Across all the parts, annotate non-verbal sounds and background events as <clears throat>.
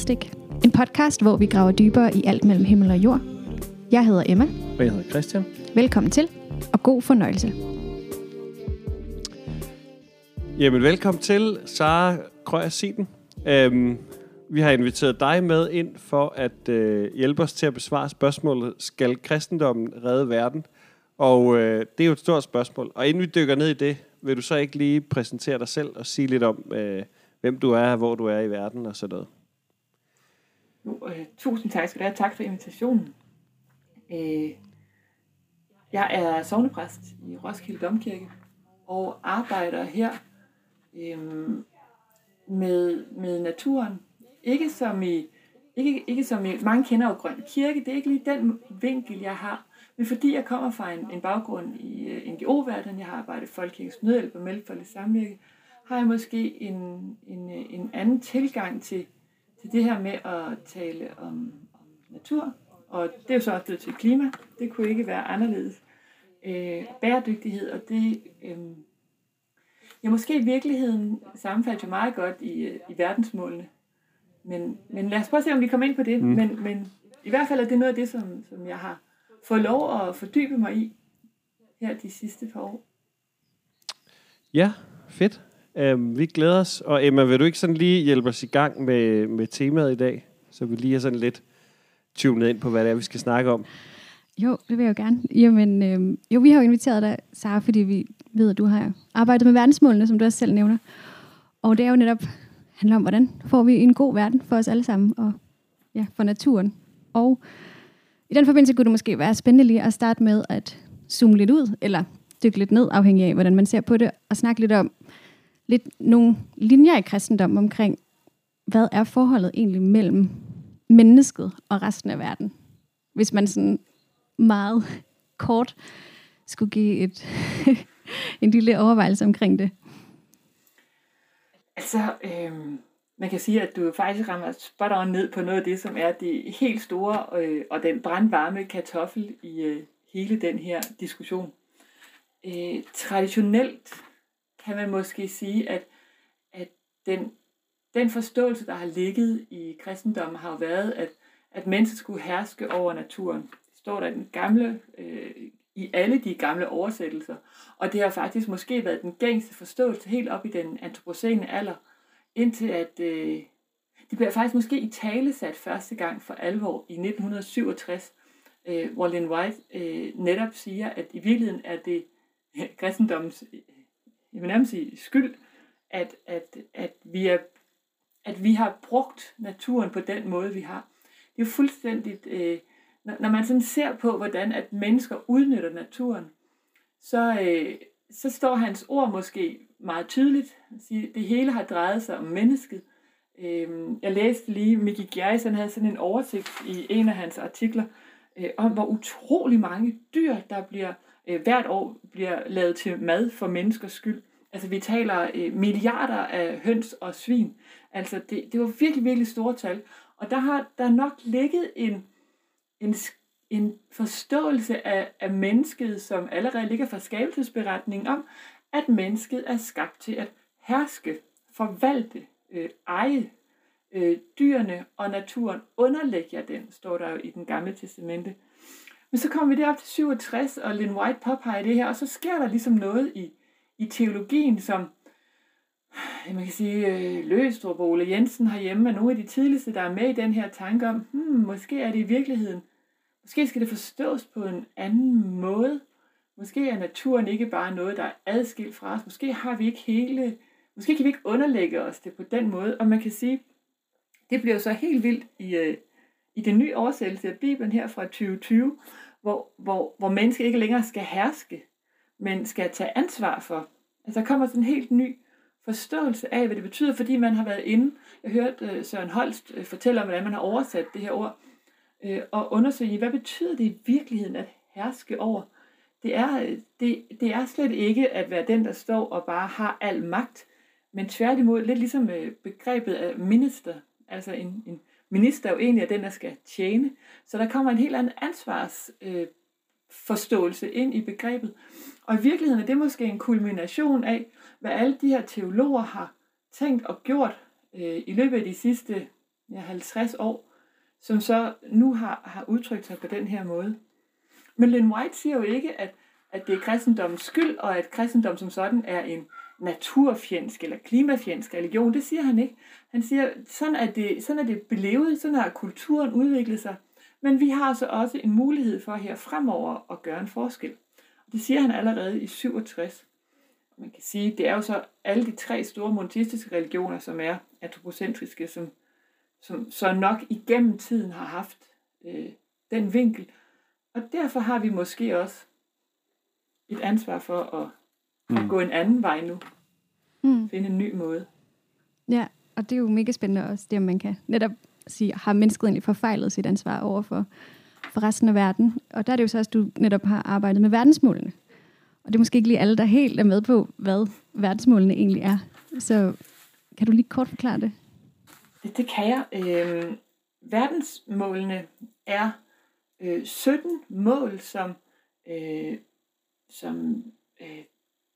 Spadestik. En podcast, hvor vi graver dybere i alt mellem himmel og jord. Jeg hedder Emma. Og jeg hedder Christian. Velkommen til, og god fornøjelse. Jamen, velkommen til, Sara Krøyer Siden. Øhm, vi har inviteret dig med ind for at øh, hjælpe os til at besvare spørgsmålet, skal kristendommen redde verden? Og øh, det er jo et stort spørgsmål. Og inden vi dykker ned i det, vil du så ikke lige præsentere dig selv og sige lidt om, øh, hvem du er, hvor du er i verden og sådan noget? Jo, øh, tusind tak skal du have. Tak for invitationen. Øh, jeg er sovnepræst i Roskilde Domkirke og arbejder her øh, med, med naturen. Ikke som i ikke, ikke som i, mange kender jo Grøn Kirke, det er ikke lige den vinkel, jeg har. Men fordi jeg kommer fra en, en baggrund i øh, uh, NGO-verdenen, jeg har arbejdet i Folkekirkens Nødhjælp og Mellemfolkelig Samvirke, har jeg måske en, en, øh, en anden tilgang til, til det her med at tale om, om natur. Og det er jo så også blevet til klima. Det kunne ikke være anderledes. Øh, bæredygtighed, og det... Øh, ja, måske i virkeligheden sammenfaldt jo meget godt i, i verdensmålene. Men, men lad os prøve at se, om vi kommer ind på det. Mm. Men, men i hvert fald er det noget af det, som, som jeg har fået lov at fordybe mig i her de sidste par år. Ja, fedt. Øhm, vi glæder os. Og Emma, vil du ikke sådan lige hjælpe os i gang med, med temaet i dag? Så vi lige er sådan lidt tunet ind på, hvad det er, vi skal snakke om. Jo, det vil jeg jo gerne. Jamen, øhm, jo, vi har jo inviteret dig, Sara, fordi vi ved, at du har arbejdet med verdensmålene, som du også selv nævner. Og det er jo netop handler om, hvordan får vi en god verden for os alle sammen, og ja, for naturen. Og i den forbindelse kunne det måske være spændende lige at starte med at zoome lidt ud, eller dykke lidt ned, afhængig af, hvordan man ser på det, og snakke lidt om lidt nogle linjer i kristendom omkring, hvad er forholdet egentlig mellem mennesket og resten af verden? Hvis man sådan meget kort skulle give et <laughs> en lille overvejelse omkring det. Altså, øh, man kan sige, at du faktisk rammer spot on ned på noget af det, som er det helt store øh, og den brandvarme kartoffel i øh, hele den her diskussion. Øh, traditionelt kan man måske sige, at, at den, den forståelse, der har ligget i kristendommen, har været, at, at mennesket skulle herske over naturen. Det står der i den gamle, øh, i alle de gamle oversættelser. Og det har faktisk måske været den gængse forståelse helt op i den antropocene alder, indtil at øh, det bliver faktisk måske i tale sat første gang for alvor i 1967, øh, hvor Lynn White øh, netop siger, at i virkeligheden er det øh, <laughs> kristendommens jeg vil nærmest sige, skyld, at, at, at, vi er, at vi har brugt naturen på den måde, vi har. Det er jo fuldstændig, øh, når, man sådan ser på, hvordan at mennesker udnytter naturen, så, øh, så står hans ord måske meget tydeligt. Det hele har drejet sig om mennesket. Øh, jeg læste lige, Mickey Gjerris, han havde sådan en oversigt i en af hans artikler, øh, om hvor utrolig mange dyr, der bliver øh, Øh, hvert år bliver lavet til mad for menneskers skyld. Altså vi taler øh, milliarder af høns og svin. Altså det, det var virkelig, virkelig store tal. Og der har der nok ligget en, en, en forståelse af, af mennesket, som allerede ligger fra skabelsesberetningen om, at mennesket er skabt til at herske, forvalte, øh, eje øh, dyrene og naturen. Underlæg jer den, står der jo i den gamle testamente. Men så kommer vi derop til 67, og Lynn White påpeger det her, og så sker der ligesom noget i, i teologien, som man kan sige, øh, Løstrup og Ole Jensen herhjemme er nogle af de tidligste, der er med i den her tanke om, hmm, måske er det i virkeligheden, måske skal det forstås på en anden måde. Måske er naturen ikke bare noget, der er adskilt fra os. Måske har vi ikke hele, måske kan vi ikke underlægge os det på den måde. Og man kan sige, det bliver så helt vildt i, øh, i den nye oversættelse af Bibelen her fra 2020, hvor, hvor, hvor mennesket ikke længere skal herske, men skal tage ansvar for. Altså der kommer sådan en helt ny forståelse af, hvad det betyder, fordi man har været inde. Jeg hørte uh, Søren Holst uh, fortælle om, hvordan man har oversat det her ord, uh, og undersøge, hvad betyder det i virkeligheden at herske over? Det er, det, det er slet ikke at være den, der står og bare har al magt, men tværtimod lidt ligesom uh, begrebet af minister, altså en, en minister er jo egentlig er den, der skal tjene. Så der kommer en helt anden ansvars øh, forståelse ind i begrebet. Og i virkeligheden er det måske en kulmination af, hvad alle de her teologer har tænkt og gjort øh, i løbet af de sidste ja, 50 år, som så nu har, har udtrykt sig på den her måde. Men Lynn White siger jo ikke, at, at det er kristendommens skyld, og at kristendom som sådan er en naturfjendsk eller klimafjendsk religion. Det siger han ikke. Han siger, sådan er det, sådan er det belevet, sådan har kulturen udviklet sig. Men vi har så også en mulighed for her fremover at gøre en forskel. Det siger han allerede i 67. Man kan sige, det er jo så alle de tre store monoteistiske religioner, som er antropocentriske, som, som så nok igennem tiden har haft øh, den vinkel. Og derfor har vi måske også et ansvar for at, mm. at gå en anden vej nu. Mm. Finde en ny måde. Ja, og det er jo mega spændende også, det at man kan netop sige, har mennesket egentlig forfejlet sit ansvar over for, for resten af verden? Og der er det jo så også, at du netop har arbejdet med verdensmålene. Og det er måske ikke lige alle, der helt er med på, hvad verdensmålene egentlig er. Så kan du lige kort forklare det? Det, det kan jeg. Øh, verdensmålene er øh, 17 mål, som, øh, som øh,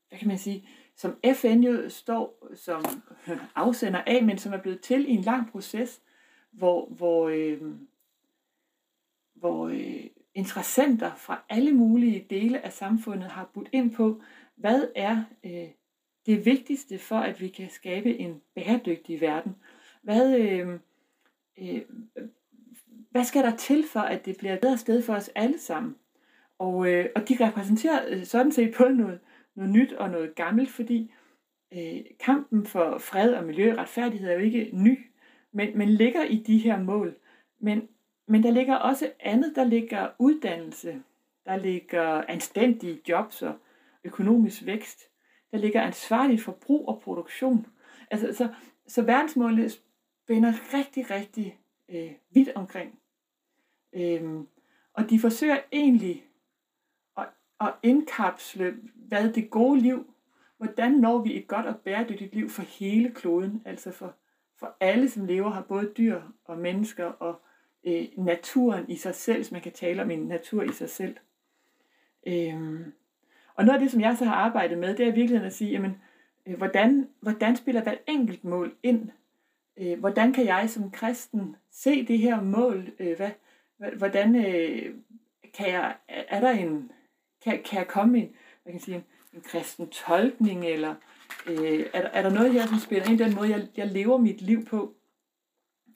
hvad kan man sige, som FN jo står som <laughs> afsender af, men som er blevet til i en lang proces, hvor, hvor, øh, hvor øh, interessenter fra alle mulige dele af samfundet har budt ind på, hvad er øh, det vigtigste for, at vi kan skabe en bæredygtig verden. Hvad, øh, øh, hvad skal der til for, at det bliver et bedre sted for os alle sammen? Og, øh, og de repræsenterer øh, sådan set på noget, noget nyt og noget gammelt, fordi øh, kampen for fred og miljø og retfærdighed er jo ikke ny, men, men ligger i de her mål. Men, men der ligger også andet, der ligger uddannelse, der ligger anstændige jobs og økonomisk vækst, der ligger ansvarligt forbrug og produktion. Altså, så, så verdensmålene spænder rigtig, rigtig øh, vidt omkring. Øhm, og de forsøger egentlig at, at indkapsle, hvad det gode liv, hvordan når vi et godt og bæredygtigt liv for hele kloden, altså for, for alle, som lever her, både dyr og mennesker og øh, naturen i sig selv, hvis man kan tale om en natur i sig selv. Øhm, og noget af det, som jeg så har arbejdet med, det er virkelig at sige, jamen, øh, hvordan, hvordan spiller hvert enkelt mål ind? Øh, hvordan kan jeg som kristen se det her mål? Øh, hvad, hvordan øh, kan jeg, er der en, kan, kan jeg komme en, hvad kan jeg sige, en, en kristen tolkning, eller øh, er, der, er der noget her, som spiller ind i den måde, jeg, jeg lever mit liv på?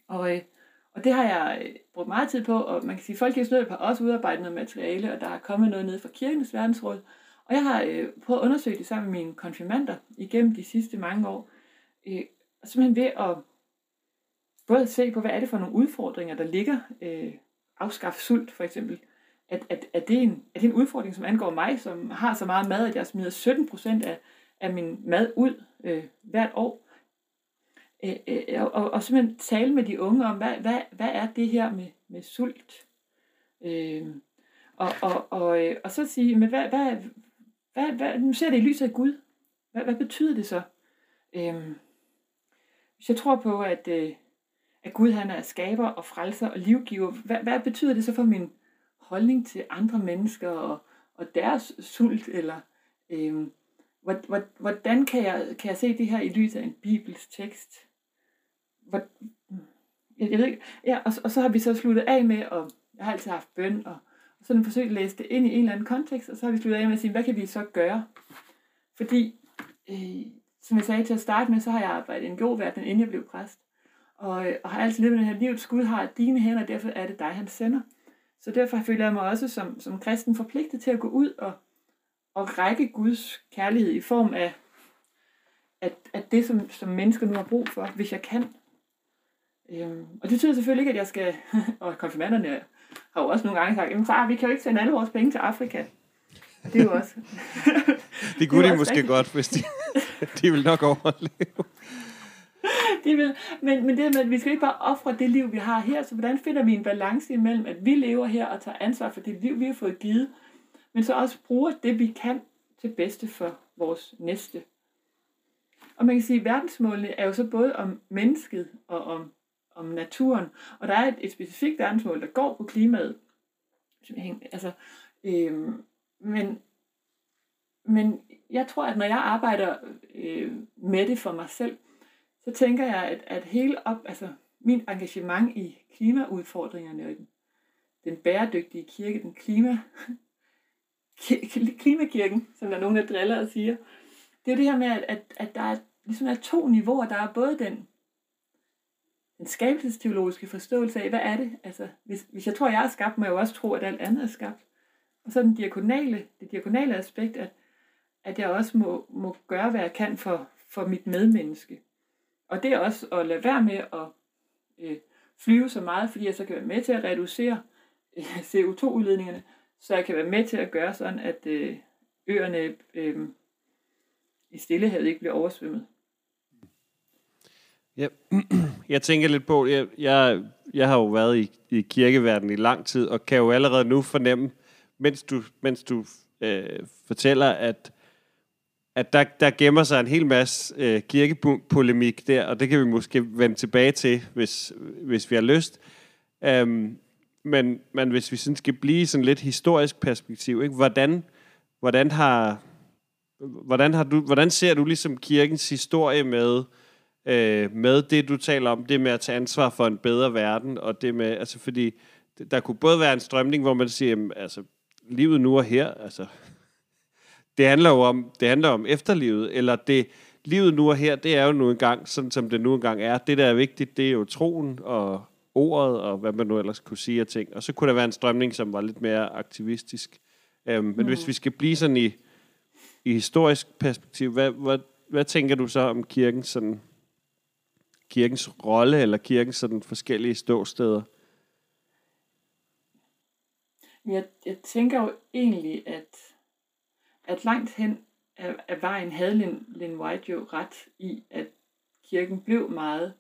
Og, øh, og det har jeg øh, brugt meget tid på, og man kan sige, at Folkekirkens har også udarbejdet noget materiale, og der er kommet noget ned fra kirkens verdensråd. Og jeg har øh, prøvet at undersøge det sammen med mine konfirmander igennem de sidste mange år. Øh, simpelthen ved at både se på, hvad er det for nogle udfordringer, der ligger øh, afskaffe sult for eksempel, at, at, at, det er en, at det er en udfordring, som angår mig, som har så meget mad, at jeg smider 17 procent af, af min mad ud øh, hvert år. Øh, øh, og, og, og simpelthen tale med de unge om, hvad, hvad, hvad er det her med, med sult? Øh, og, og, og, øh, og så sige, men hvad, hvad, hvad, hvad, nu ser det i lyset af Gud. Hvad, hvad betyder det så? Øh, hvis jeg tror på, at, øh, at Gud han er skaber og frelser og livgiver, hvad, hvad betyder det så for min holdning til andre mennesker og, og deres sult? Eller øh, hvordan kan jeg, kan jeg se det her i lyset af en bibels tekst? Hvor, jeg, jeg ved ikke, ja, og, og så har vi så sluttet af med, og jeg har altid haft bøn, og, og så forsøgt at læse det ind i en eller anden kontekst, og så har vi sluttet af med at sige, hvad kan vi så gøre? Fordi, øh, som jeg sagde til at starte med, så har jeg arbejdet i en god verden, inden jeg blev præst og, øh, og har altid levet med den her livets Gud har dine hænder, og derfor er det dig, han sender. Så derfor føler jeg mig også som, som kristen forpligtet til at gå ud og, og række Guds kærlighed i form af at, at det, som, som mennesker nu har brug for, hvis jeg kan. Øhm, og det betyder selvfølgelig ikke, at jeg skal, <laughs> og konfirmanderne har jo også nogle gange sagt, jamen far, vi kan jo ikke sende alle vores penge til Afrika. Det er jo også... <laughs> det kunne de måske rigtigt. godt, hvis de, <laughs> de vil nok overleve det vil, men, men det med, at vi skal ikke bare ofre det liv, vi har her, så hvordan finder vi en balance imellem, at vi lever her og tager ansvar for det liv, vi har fået givet, men så også bruger det, vi kan til bedste for vores næste. Og man kan sige, at verdensmålene er jo så både om mennesket og om, om naturen. Og der er et, et specifikt verdensmål, der går på klimaet. Altså, øhm, men, men jeg tror, at når jeg arbejder øh, med det for mig selv, så tænker jeg, at, at hele op, altså min engagement i klimaudfordringerne og den, den bæredygtige kirke, den klima, <laughs> klimakirken, som der er nogen, der driller og siger, det er det her med, at, at, at der er, ligesom er to niveauer. Der er både den, den skabelsesteologiske forståelse af, hvad er det? Altså, hvis, hvis jeg tror, jeg er skabt, må jeg jo også tro, at alt andet er skabt. Og så den diakonale, det diakonale aspekt, at, at jeg også må, må gøre, hvad jeg kan for, for mit medmenneske. Og det er også at lade være med at øh, flyve så meget, fordi jeg så kan være med til at reducere øh, CO2-udledningerne, så jeg kan være med til at gøre sådan, at øh, øerne øh, i Stillehavet ikke bliver oversvømmet. Ja, <clears throat> jeg tænker lidt på, jeg, jeg, jeg har jo været i, i kirkeverdenen i lang tid, og kan jo allerede nu fornemme, mens du, mens du øh, fortæller, at, at der, der gemmer sig en hel masse øh, kirkepolemik der, og det kan vi måske vende tilbage til, hvis, hvis vi har lyst. Øhm, men, men hvis vi sådan skal blive sådan lidt historisk perspektiv, ikke? Hvordan, hvordan har hvordan, har du, hvordan ser du ligesom kirkens historie med, øh, med det, du taler om, det med at tage ansvar for en bedre verden, og det med, altså fordi, der kunne både være en strømning, hvor man siger, jamen, altså, livet nu og her, altså, det handler jo om, det handler om efterlivet, eller det, livet nu og her, det er jo nu engang, sådan som det nu engang er. Det, der er vigtigt, det er jo troen og ordet, og hvad man nu ellers kunne sige af ting. Og så kunne der være en strømning, som var lidt mere aktivistisk. Um, men mm. hvis vi skal blive sådan i, i historisk perspektiv, hvad, hvad, hvad tænker du så om kirkens, sådan, kirkens rolle, eller kirkens sådan forskellige ståsteder? Jeg, jeg tænker jo egentlig, at, at langt hen af, af vejen havde Lin, Lin White jo ret i, at kirken blev meget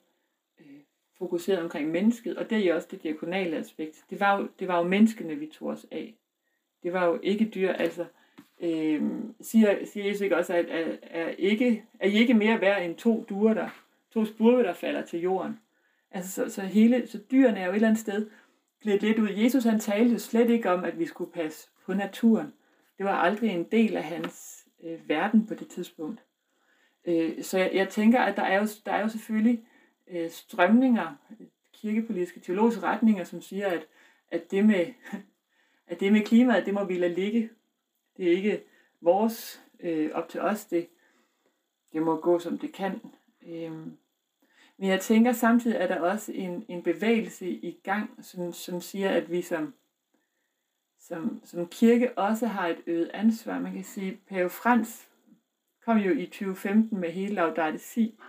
øh, fokuseret omkring mennesket, og det er jo også det diakonale aspekt. Det var, jo, det var jo menneskene, vi tog os af. Det var jo ikke dyr, altså øh, siger, siger Jesus ikke også, at er, er, ikke, er I ikke mere værd end to duer, der, to spurve, der falder til jorden. Altså, så, så, hele, så dyrene er jo et eller andet sted glædt lidt ud. Jesus han talte jo slet ikke om, at vi skulle passe på naturen. Det var aldrig en del af hans øh, verden på det tidspunkt. Øh, så jeg, jeg tænker, at der er jo, der er jo selvfølgelig øh, strømninger, kirkepolitiske, teologiske retninger, som siger, at, at, det med, <laughs> at det med klimaet, det må vi lade ligge. Det er ikke vores øh, op til os. Det, det må gå, som det kan. Øh, men jeg tænker samtidig, at der også en, en bevægelse i gang, som, som siger, at vi som, som, som kirke også har et øget ansvar. Man kan sige, Pave Frans kom jo i 2015 med hele Laudate Si,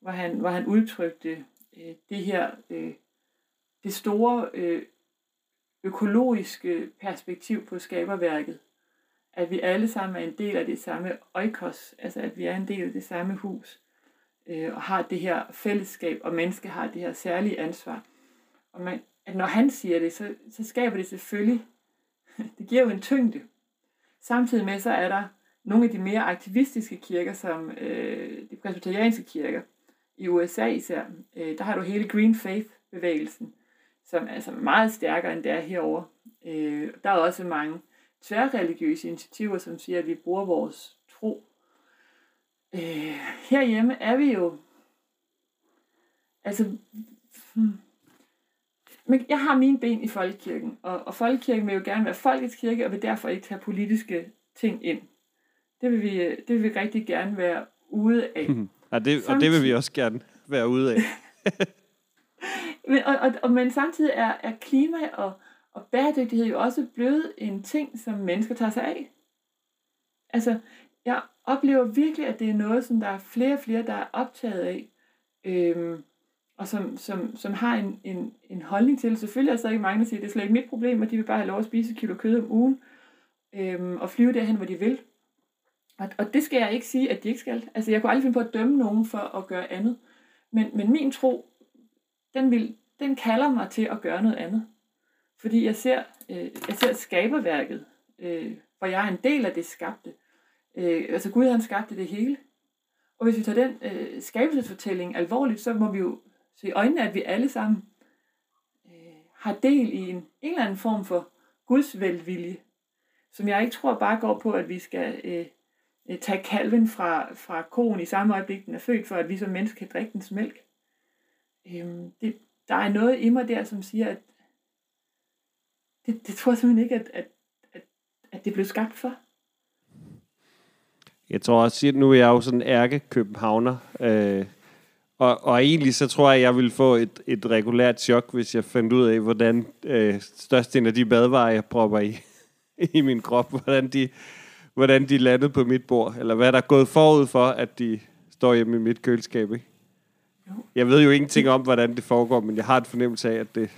hvor han, hvor han udtrykte øh, det her, øh, det store øh, økologiske perspektiv på skaberværket at vi alle sammen er en del af det samme oikos, altså at vi er en del af det samme hus, øh, og har det her fællesskab, og menneske har det her særlige ansvar. Og man, at når han siger det, så, så skaber det selvfølgelig, <laughs> det giver jo en tyngde. Samtidig med, så er der nogle af de mere aktivistiske kirker, som øh, de presbyterianske kirker, i USA især, øh, der har du hele Green Faith-bevægelsen, som er altså meget stærkere end det er herovre. Øh, der er også mange tværreligiøse initiativer, som siger, at vi bruger vores tro. Øh, herhjemme er vi jo, altså, hmm, men jeg har mine ben i folkekirken, og, og folkekirken vil jo gerne være folkets kirke, og vil derfor ikke tage politiske ting ind. Det vil vi, det vil vi rigtig gerne være ude af. <laughs> Ja, det, og det vil vi også gerne være ude af. <laughs> men, og, og, og, men samtidig er, er klima og, og bæredygtighed jo også blevet en ting, som mennesker tager sig af. Altså, jeg oplever virkelig, at det er noget, som der er flere og flere, der er optaget af. Øhm, og som, som, som har en, en, en holdning til. Selvfølgelig er der ikke mange, der siger, det er slet ikke mit problem, og de vil bare have lov at spise et kilo kød om ugen, øhm, og flyve derhen, hvor de vil. Og, og det skal jeg ikke sige, at de ikke skal. Altså, jeg kunne aldrig finde på at dømme nogen for at gøre andet. Men, men min tro, den, vil, den kalder mig til at gøre noget andet. Fordi jeg ser, øh, jeg ser skaberværket, øh, hvor jeg er en del af det skabte. Øh, altså Gud han skabte det hele. Og hvis vi tager den øh, skabelsesfortælling alvorligt, så må vi jo så i øjnene, at vi alle sammen øh, har del i en, en eller anden form for Guds velvilje, som jeg ikke tror bare går på, at vi skal øh, øh, tage kalven fra, fra koen i samme øjeblik, den er født, for at vi som mennesker kan drikke dens mælk. Øh, det, der er noget i mig der, som siger, at det, det tror jeg simpelthen ikke, at, at, at, at det blev skabt for. Jeg tror også, at nu er jeg jo sådan en ærke-københavner, øh, og, og egentlig så tror jeg, at jeg ville få et, et regulært chok, hvis jeg fandt ud af, hvordan øh, størstedelen af de badvarer, jeg propper i, <laughs> i min krop, hvordan de, hvordan de landede på mit bord, eller hvad der er gået forud for, at de står hjemme i mit køleskab. Ikke? Jeg ved jo ingenting om, hvordan det foregår, men jeg har et fornemmelse af, at det,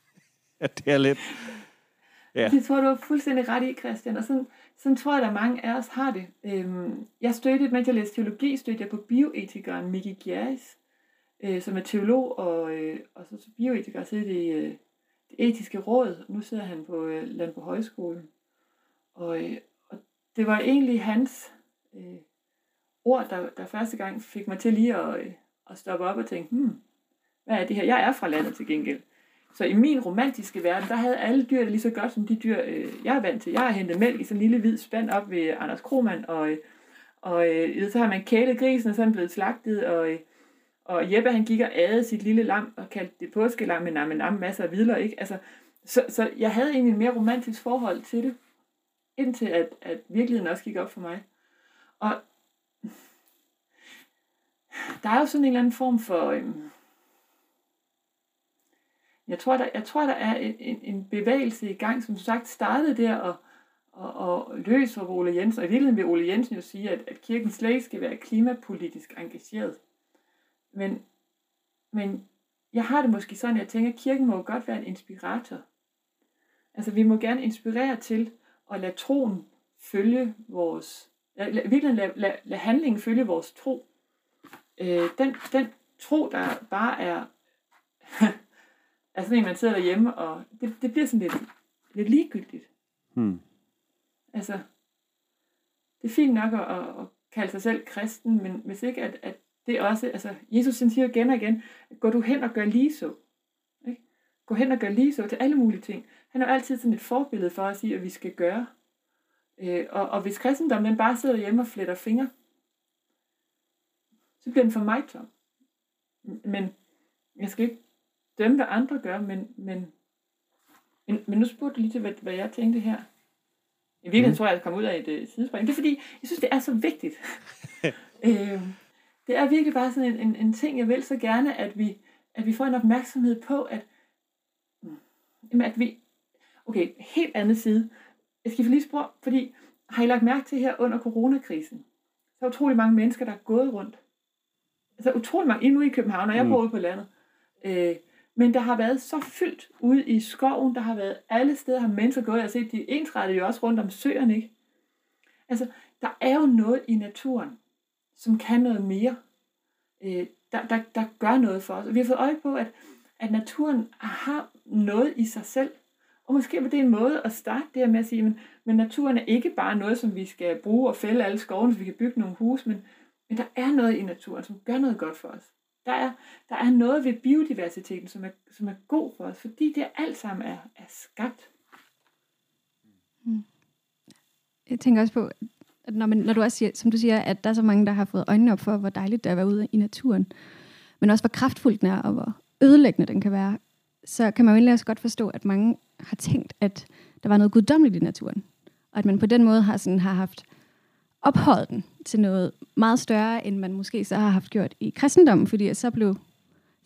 <laughs> at det er lidt... Ja. Det tror du er fuldstændig ret i, Christian. Og sådan, sådan tror jeg, at mange af os har det. Øhm, jeg stødte, mens jeg læste teologi, stødte jeg på bioetikeren Miki Gjeris, øh, som er teolog og, øh, og så, så bioetiker, sidder i øh, det etiske råd. Nu sidder han på øh, Landbrug Højskolen. Og, øh, og det var egentlig hans øh, ord, der, der første gang fik mig til lige at, øh, at stoppe op og tænke, hmm, hvad er det her? Jeg er fra landet til gengæld. Så i min romantiske verden, der havde alle dyr det lige så godt som de dyr, øh, jeg er vant til. Jeg har hentet mælk i sådan en lille hvid spand op ved Anders Kromand, og, og øh, så har man kælet grisen, og så er den blevet slagtet, og, og Jeppe han gik og adede sit lille lam, og kaldte det påskelam men nam, nam, masser af vidler, ikke? Altså, så, så jeg havde egentlig et mere romantisk forhold til det, indtil at, at virkeligheden også gik op for mig. Og der er jo sådan en eller anden form for... Øh, jeg tror, der, jeg tror, der er en, en bevægelse i gang, som sagt startede der, og, og, og løser Ole Jensen. Og i virkeligheden vil Ole Jensen jo sige, at, at kirken slet ikke skal være klimapolitisk engageret. Men, men jeg har det måske sådan, at jeg tænker, at kirken må godt være en inspirator. Altså vi må gerne inspirere til at lade troen følge vores, lad, virkelig lade, lad, lad handlingen følge vores tro. Øh, den, den tro, der bare er, <laughs> er sådan en, man sidder derhjemme, og det, det bliver sådan lidt, lidt ligegyldigt. Hmm. Altså, det er fint nok at, at, at kalde sig selv kristen, men hvis ikke at, at det også, altså Jesus siger igen og igen, gå du hen og gør lige så. Ikke? Gå hen og gør lige så til alle mulige ting. Han er altid sådan et forbillede for os i, at vi skal gøre. Øh, og, og hvis kristendommen den bare sidder hjemme og fletter fingre, så bliver den for mig tom. Men jeg skal ikke dømme, hvad andre gør, men, men, men, men nu spurgte du lige til, hvad, hvad jeg tænkte her. I virkeligheden mm. tror jeg, at jeg kom ud af et uh, sidespring. Det er fordi, jeg synes, det er så vigtigt. <laughs> øh, det er virkelig bare sådan en, en, en ting, jeg vil så gerne, at vi, at vi får en opmærksomhed på, at, jamen, at vi... Okay, helt andet side. Jeg skal lige spørge, fordi har I lagt mærke til her under coronakrisen, så er utrolig mange mennesker, der er gået rundt. Altså utrolig mange, endnu i København, og jeg mm. bor ude på landet. Øh, men der har været så fyldt ude i skoven, der har været alle steder, har mennesker gået. Jeg har set, de ensrettede jo også rundt om søerne, ikke? Altså, der er jo noget i naturen, som kan noget mere. Øh, der, der, der gør noget for os. Og vi har fået øje på, at, at naturen har noget i sig selv. Og måske var det en måde at starte det her med at sige, men, men naturen er ikke bare noget, som vi skal bruge og fælde alle skovene, så vi kan bygge nogle hus, men, men der er noget i naturen, som gør noget godt for os. Der er, der er noget ved biodiversiteten, som er, som er god for os, fordi det alt sammen er, er skabt. Mm. Jeg tænker også på, at når, man, når du også siger, som du siger, at der er så mange, der har fået øjnene op for, hvor dejligt det er at være ude i naturen, men også hvor kraftfuldt den er, og hvor ødelæggende den kan være, så kan man jo egentlig også godt forstå, at mange har tænkt, at der var noget guddommeligt i naturen. Og at man på den måde har, sådan, har haft ophøjet den til noget meget større, end man måske så har haft gjort i kristendommen, fordi så blev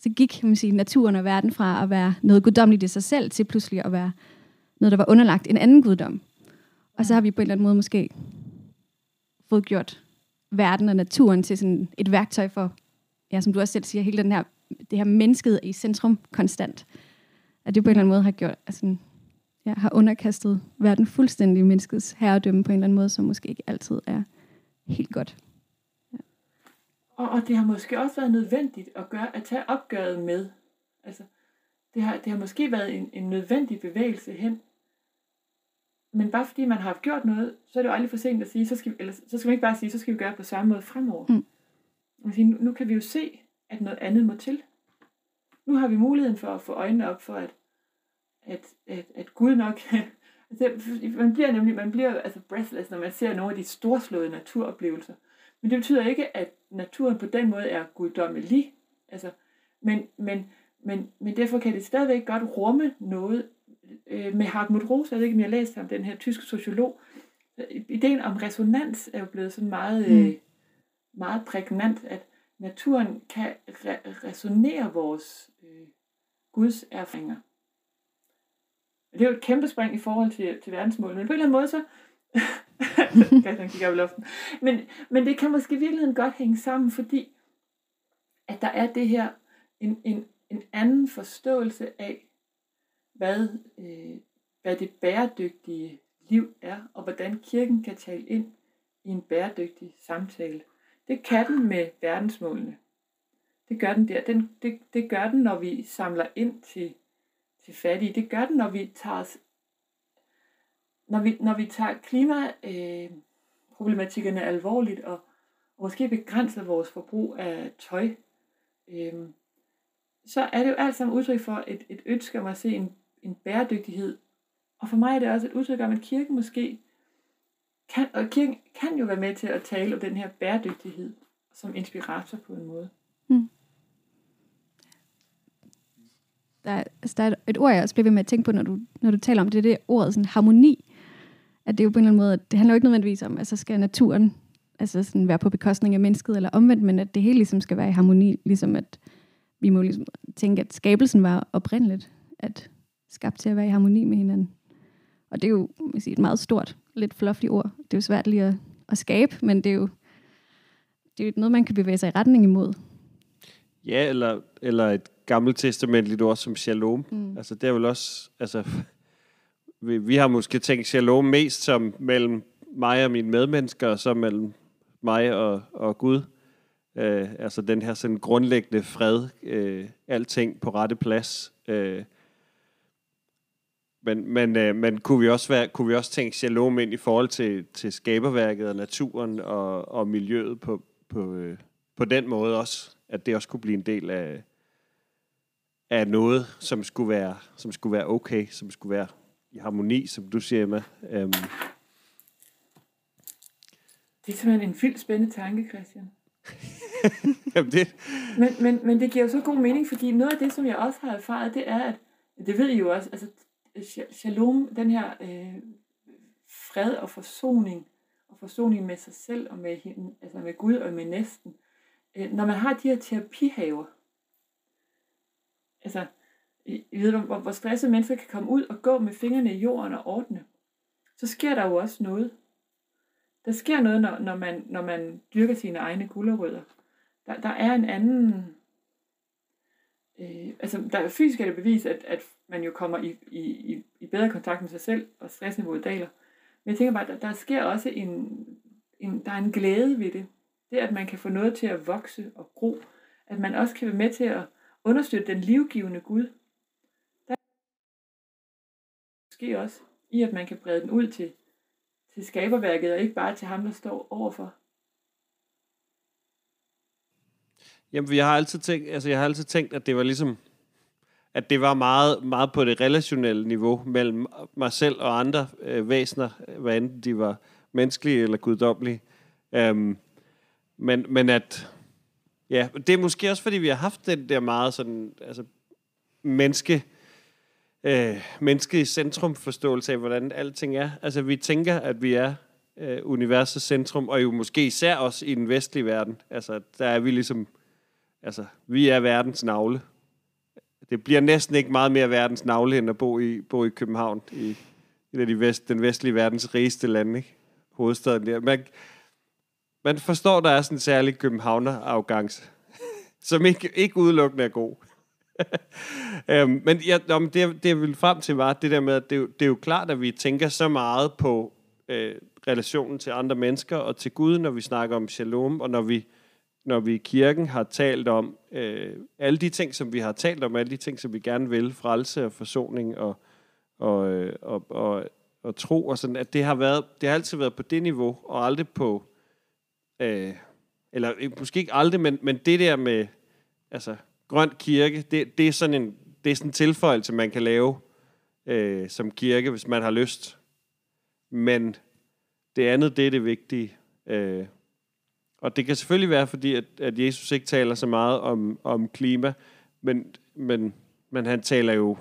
så gik kan man sige, naturen og verden fra at være noget guddommeligt i sig selv, til pludselig at være noget, der var underlagt en anden guddom. Og så har vi på en eller anden måde måske fået gjort verden og naturen til sådan et værktøj for, ja, som du også selv siger, hele den her, det her mennesket i centrum konstant. At det på en eller anden måde har gjort, altså, ja, har underkastet verden fuldstændig menneskets herredømme på en eller anden måde, som måske ikke altid er helt godt. Ja. Og, og det har måske også været nødvendigt at, gøre, at tage opgøret med. Altså, det har, det har måske været en, en nødvendig bevægelse hen men bare fordi man har gjort noget, så er det jo aldrig for sent at sige, så skal, vi, eller, så skal man ikke bare sige, så skal vi gøre det på samme måde fremover. Mm. Man nu, nu kan vi jo se, at noget andet må til. Nu har vi muligheden for at få øjnene op for, at, at, at, at Gud nok... <laughs> altså, man bliver nemlig man bliver altså breathless, når man ser nogle af de storslåede naturoplevelser. Men det betyder ikke, at naturen på den måde er guddommelig. Altså, Men, men, men, men derfor kan det stadigvæk godt rumme noget. Øh, med Hartmut Rosa, jeg ved ikke, om jeg læste om den her tyske sociolog, ideen om resonans er jo blevet sådan meget, mm. øh, meget prægnant, at naturen kan re- resonere vores øh, Guds erfaringer. Det er jo et kæmpe spring i forhold til, til verdensmålet, men på en eller anden måde så, <laughs> Christian kigger op i luften, men, men det kan måske i virkeligheden godt hænge sammen, fordi at der er det her, en, en, en anden forståelse af, hvad, øh, hvad det bæredygtige liv er, og hvordan kirken kan tale ind i en bæredygtig samtale. Det kan den med verdensmålene. Det gør den der. Den, det, det gør den, når vi samler ind til, til fattige. Det gør den, når vi tager os, når vi, når vi tager klimaproblematikkerne øh, alvorligt og, og måske begrænser vores forbrug af tøj. Øh, så er det jo alt sammen udtryk for et, et ønske om at se en, en bæredygtighed. Og for mig er det også et udtryk om, at kirken måske kan, og kirken kan jo være med til at tale om den her bæredygtighed som inspirator på en måde. Mm. Der, altså der er et ord, jeg også bliver ved med at tænke på, når du, når du taler om det, det er ordet sådan harmoni. At det er jo på en eller anden måde, at det handler jo ikke nødvendigvis om, at så skal naturen altså sådan være på bekostning af mennesket eller omvendt, men at det hele ligesom skal være i harmoni, ligesom at vi må ligesom tænke, at skabelsen var oprindeligt, at skabt til at være i harmoni med hinanden. Og det er jo jeg sige, et meget stort, lidt fluffy ord. Det er jo svært lige at, at skabe, men det er jo det er jo noget, man kan bevæge sig i retning imod. Ja, eller, eller et gammelt testamentligt ord som shalom. Mm. Altså det er vel også, altså <laughs> vi, vi har måske tænkt shalom mest som mellem mig og mine medmennesker, og så mellem mig og, og Gud. Øh, altså den her sådan grundlæggende fred, øh, alting på rette plads. Øh, men, men, øh, men kunne, vi også være, kunne vi også tænke shalom ind i forhold til, til skaberværket og naturen og, og miljøet på, på, øh, på den måde også? At det også kunne blive en del af, af noget, som skulle, være, som skulle være okay, som skulle være i harmoni, som du siger, Emma. Um. Det er simpelthen en vildt spændende tanke, Christian. <laughs> Jamen det... men, men, men det giver jo så god mening, fordi noget af det, som jeg også har erfaret, det er, at det ved I jo også, altså shalom, den her øh, fred og forsoning, og forsoning med sig selv og med, altså med Gud og med næsten, øh, når man har de her terapihaver, altså, I, du, ved, hvor, hvor stressede mennesker kan komme ud og gå med fingrene i jorden og ordne, så sker der jo også noget. Der sker noget, når, når, man, når man dyrker sine egne gulerødder. Der, der er en anden... Øh, altså, der er fysisk er det bevis, at, at man jo kommer i, i, i bedre kontakt med sig selv, og stressniveauet daler. Men jeg tænker bare, der, der sker også en, en, der er en glæde ved det. Det, at man kan få noget til at vokse og gro. At man også kan være med til at understøtte den livgivende Gud. Der sker også i, at man kan brede den ud til, til skaberværket, og ikke bare til ham, der står overfor. Jamen, jeg har altid tænkt, altså, jeg har altid tænkt, at det var ligesom, at det var meget, meget på det relationelle niveau mellem mig selv og andre øh, væsener, hvad enten de var menneskelige eller guddommelige. Øhm, men, men at, ja, det er måske også, fordi vi har haft den der meget sådan, altså, menneske, øh, menneske i centrum forståelse af, hvordan alting er. Altså, vi tænker, at vi er øh, universets centrum, og jo måske især også i den vestlige verden. Altså, der er vi ligesom, altså, vi er verdens navle det bliver næsten ikke meget mere verdens navle, end at bo i, bo i København, i i af de vest, den vestlige verdens rigeste lande, ikke? hovedstaden der. Man, man forstår, der er sådan en særlig københavner-arrogance, som ikke, ikke udelukkende er god. <laughs> øhm, men ja, nå, det, det, jeg ville frem til, var det der med, at det, det er jo klart, at vi tænker så meget på øh, relationen til andre mennesker og til Gud, når vi snakker om shalom, og når vi når vi i kirken har talt om øh, alle de ting, som vi har talt om, alle de ting, som vi gerne vil, frelse og forsoning og, og, øh, og, og, og tro, og sådan, at det har, været, det har altid været på det niveau, og aldrig på, øh, eller øh, måske ikke aldrig, men, men det der med, altså, grøn kirke, det, det er sådan en, det er sådan en tilføjelse, man kan lave øh, som kirke, hvis man har lyst. Men det andet, det er det vigtige. Øh, og det kan selvfølgelig være, fordi at, at Jesus ikke taler så meget om, om klima, men, men, men han taler jo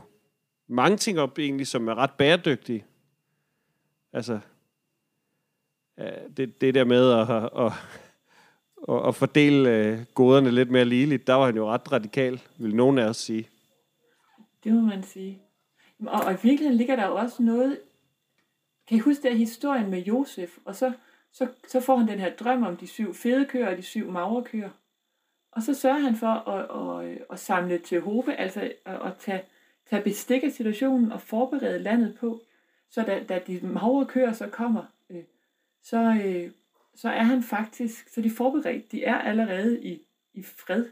mange ting op egentlig, som er ret bæredygtige. Altså, Øh, det, det der med at, at, at, at, fordele øh, goderne lidt mere ligeligt, der var han jo ret radikal, vil nogen af os sige. Det må man sige. Og, og i virkeligheden ligger der jo også noget... Kan I huske der historien med Josef? Og så, så, så får han den her drøm om de syv fede køer og de syv magre køer. Og så sørger han for at, at, at samle til hobe, altså at, at tage, tage bestik af situationen og forberede landet på, så da, da de magre køer så kommer, så, øh, så er han faktisk, så de er forberedt, de er allerede i, i fred.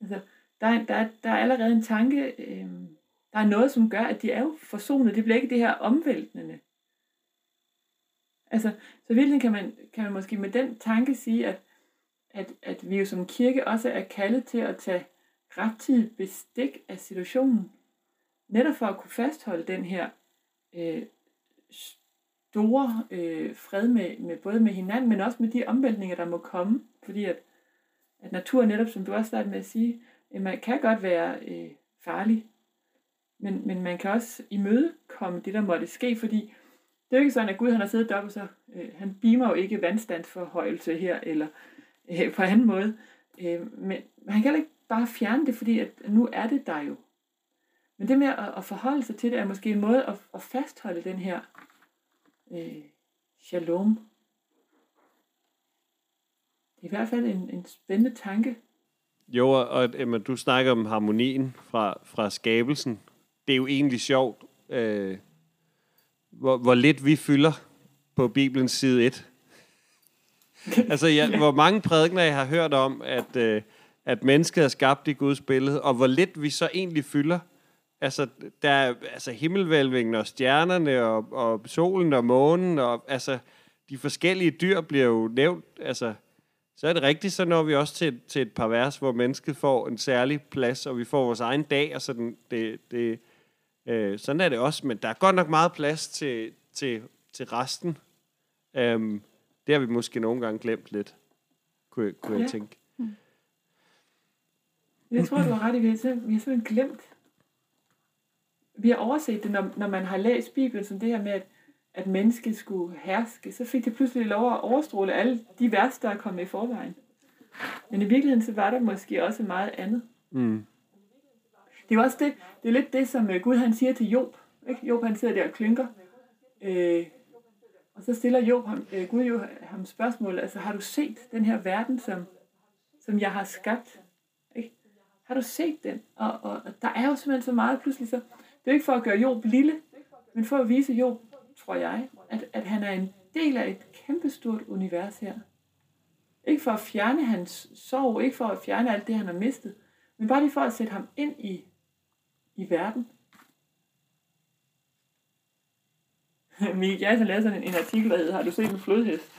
Altså, der, der, der er allerede en tanke, øh, der er noget, som gør, at de er jo forsonet. Det bliver ikke det her omvæltende. Altså, så virkelig kan man, kan man måske med den tanke sige, at, at, at vi jo som kirke også er kaldet til at tage rettidig bestik af situationen, netop for at kunne fastholde den her øh, store øh, fred med, med både med hinanden, men også med de omvæltninger, der må komme, fordi at, at naturen netop, som du også startede med at sige, øh, man kan godt være øh, farlig, men, men man kan også imødekomme det, der måtte ske, fordi det er jo ikke sådan, at Gud han har siddet deroppe, så øh, han beamer jo ikke vandstandsforhøjelse her, eller øh, på anden måde. Øh, men han kan ikke bare fjerne det, fordi at nu er det der jo. Men det med at, at forholde sig til det, er måske en måde at, at fastholde den her øh, shalom. Det er i hvert fald en, en spændende tanke. Jo, og Emma, du snakker om harmonien fra, fra skabelsen. Det er jo egentlig sjovt, øh, hvor, hvor lidt vi fylder på Bibelens side 1. <laughs> altså, ja, hvor mange prædikner jeg har hørt om, at, øh, at mennesket er skabt i Guds billede, og hvor lidt vi så egentlig fylder. Altså, der er altså, himmelvælvingen og stjernerne og, og solen og månen, og altså, de forskellige dyr bliver jo nævnt. Altså, så er det rigtigt, så når vi også til, til et par vers, hvor mennesket får en særlig plads, og vi får vores egen dag, og sådan, det, det, øh, sådan er det også. Men der er godt nok meget plads til, til, til resten. Um, det har vi måske nogle gange glemt lidt, kunne, kunne ja. jeg tænke. Jeg tror, du har ret i, vi har simpelthen glemt vi har overset det, når, når man har læst Bibelen, som det her med, at, at mennesket skulle herske, så fik det pludselig lov at overstråle alle de vers, der er kommet i forvejen. Men i virkeligheden, så var der måske også meget andet. Mm. Det er også det, det er lidt det, som øh, Gud han siger til Job. Ikke? Job han sidder der og klynker. Øh, og så stiller Job ham, øh, Gud jo ham spørgsmål, altså har du set den her verden, som, som jeg har skabt? Ikke? Har du set den? Og, og, og der er jo simpelthen så meget pludselig så, det er ikke for at gøre Job lille, men for at vise Job, tror jeg, at, at han er en del af et kæmpestort univers her. Ikke for at fjerne hans sorg, ikke for at fjerne alt det, han har mistet, men bare lige for at sætte ham ind i, i verden. <laughs> Mikkel jeg har lavet sådan en, en artikel, der hedder, har du set en flodhest?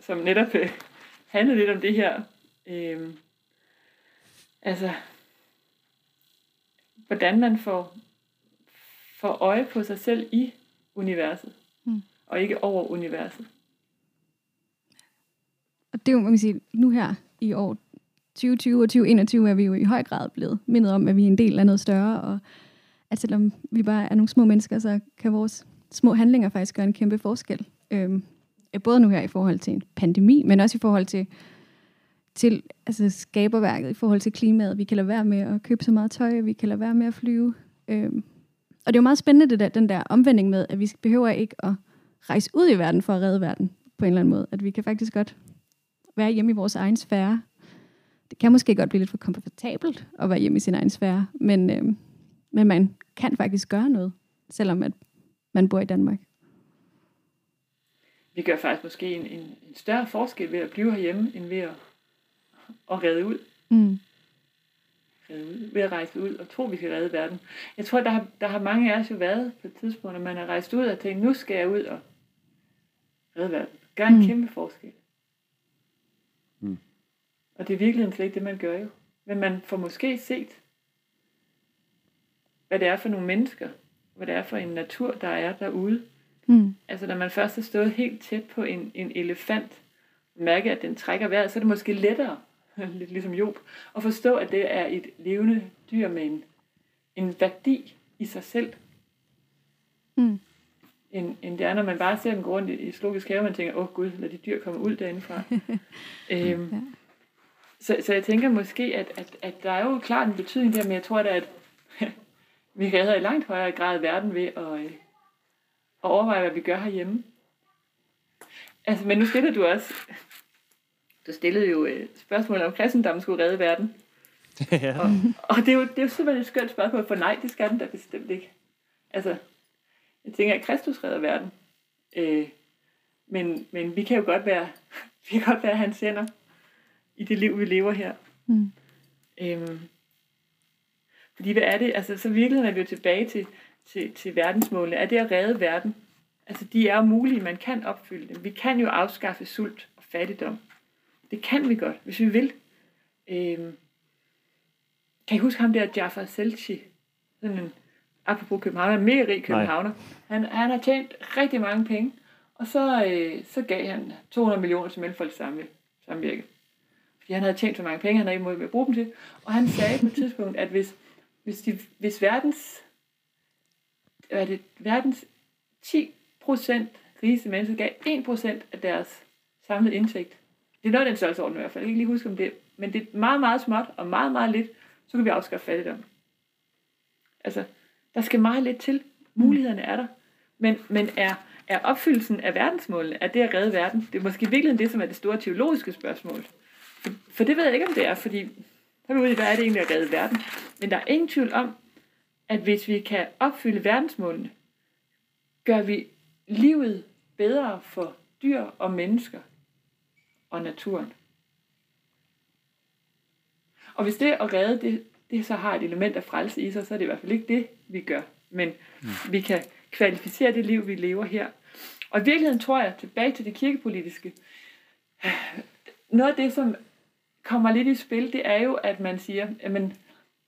Som netop øh, handler lidt om det her. Øh, altså, hvordan man får får øje på sig selv i universet, mm. og ikke over universet. Og det er jo, man kan sige, nu her i år 2020 og 2021 er vi jo i høj grad blevet mindet om, at vi er en del af noget større, og at selvom vi bare er nogle små mennesker, så kan vores små handlinger faktisk gøre en kæmpe forskel. Øhm, både nu her i forhold til en pandemi, men også i forhold til, til altså skaberværket, i forhold til klimaet. Vi kan lade være med at købe så meget tøj, vi kan lade være med at flyve. Øhm, og det er jo meget spændende, det der, den der omvending med, at vi behøver ikke at rejse ud i verden for at redde verden på en eller anden måde. At vi kan faktisk godt være hjemme i vores egen sfære. Det kan måske godt blive lidt for komfortabelt at være hjemme i sin egen sfære, men, øh, men man kan faktisk gøre noget, selvom at man bor i Danmark. Vi gør faktisk måske en, en, en større forskel ved at blive herhjemme, end ved at, at redde ud. Mm ud, ved at rejse ud og tro, vi skal redde verden. Jeg tror, der har, der har mange af os jo været på et tidspunkt, når man har rejst ud og tænkt, nu skal jeg ud og redde verden. Gør en mm. kæmpe forskel. Mm. Og det er virkelig slet ikke det, man gør jo. Men man får måske set, hvad det er for nogle mennesker, hvad det er for en natur, der er derude. Mm. Altså når man først har stået helt tæt på en, en elefant, og mærker, at den trækker vejret, så er det måske lettere <laughs> lidt ligesom Job, og forstå, at det er et levende dyr med en, en værdi i sig selv. Mm. End, end det er, når man bare ser dem gå rundt i, i zoologisk have, og man tænker, åh oh, gud, lad de dyr komme ud derindefra. <laughs> øhm, Ja. så, så jeg tænker måske, at, at, at der er jo klart en betydning der, men jeg tror da, at <laughs> vi redder i langt højere grad verden ved at, øh, at overveje, hvad vi gør herhjemme. Altså, men nu stiller du også, du stillede jo øh, spørgsmål om kristendommen skulle redde verden. <laughs> ja. Og, og det, er jo, det er jo simpelthen et skønt spørgsmål, for nej, det skal den da bestemt ikke. Altså, jeg tænker, at Kristus redder verden. Øh, men, men vi kan jo godt være, <laughs> vi kan godt være hans hænder i det liv, vi lever her. Mm. Øhm, fordi hvad er det? Altså, så virkeligheden er vi jo tilbage til, til, til verdensmålene. Er det at redde verden? Altså, de er jo mulige, man kan opfylde dem. Vi kan jo afskaffe sult og fattigdom. Det kan vi godt, hvis vi vil. Øhm, kan I huske ham der, Jafar Selci? Sådan en, apropos København, han er mega rig københavner. Han, han har tjent rigtig mange penge, og så, øh, så gav han 200 millioner til Mellemfolks samvirke. Fordi han havde tjent så mange penge, han havde ikke måde at bruge dem til. Og han sagde på et tidspunkt, at hvis, hvis, de, hvis verdens, hvad er det, verdens 10 procent rigeste mennesker gav 1 procent af deres samlede indtægt. Det er noget af den størrelsesorden i hvert fald. Jeg kan ikke lige huske om det. Men det er meget, meget småt og meget, meget lidt. Så kan vi afskaffe fattigdom. Altså, der skal meget lidt til. Mulighederne er der. Men, men er, er opfyldelsen af verdensmålene, er det at redde verden? Det er måske virkelig det, som er det store teologiske spørgsmål. For, for det ved jeg ikke, om det er, fordi så er vi ude i, hvad er det egentlig at redde verden? Men der er ingen tvivl om, at hvis vi kan opfylde verdensmålene, gør vi livet bedre for dyr og mennesker og naturen. Og hvis det at redde, det, det så har et element af frelse i sig, så er det i hvert fald ikke det, vi gør. Men mm. vi kan kvalificere det liv, vi lever her. Og i virkeligheden tror jeg, tilbage til det kirkepolitiske, noget af det, som kommer lidt i spil, det er jo, at man siger, at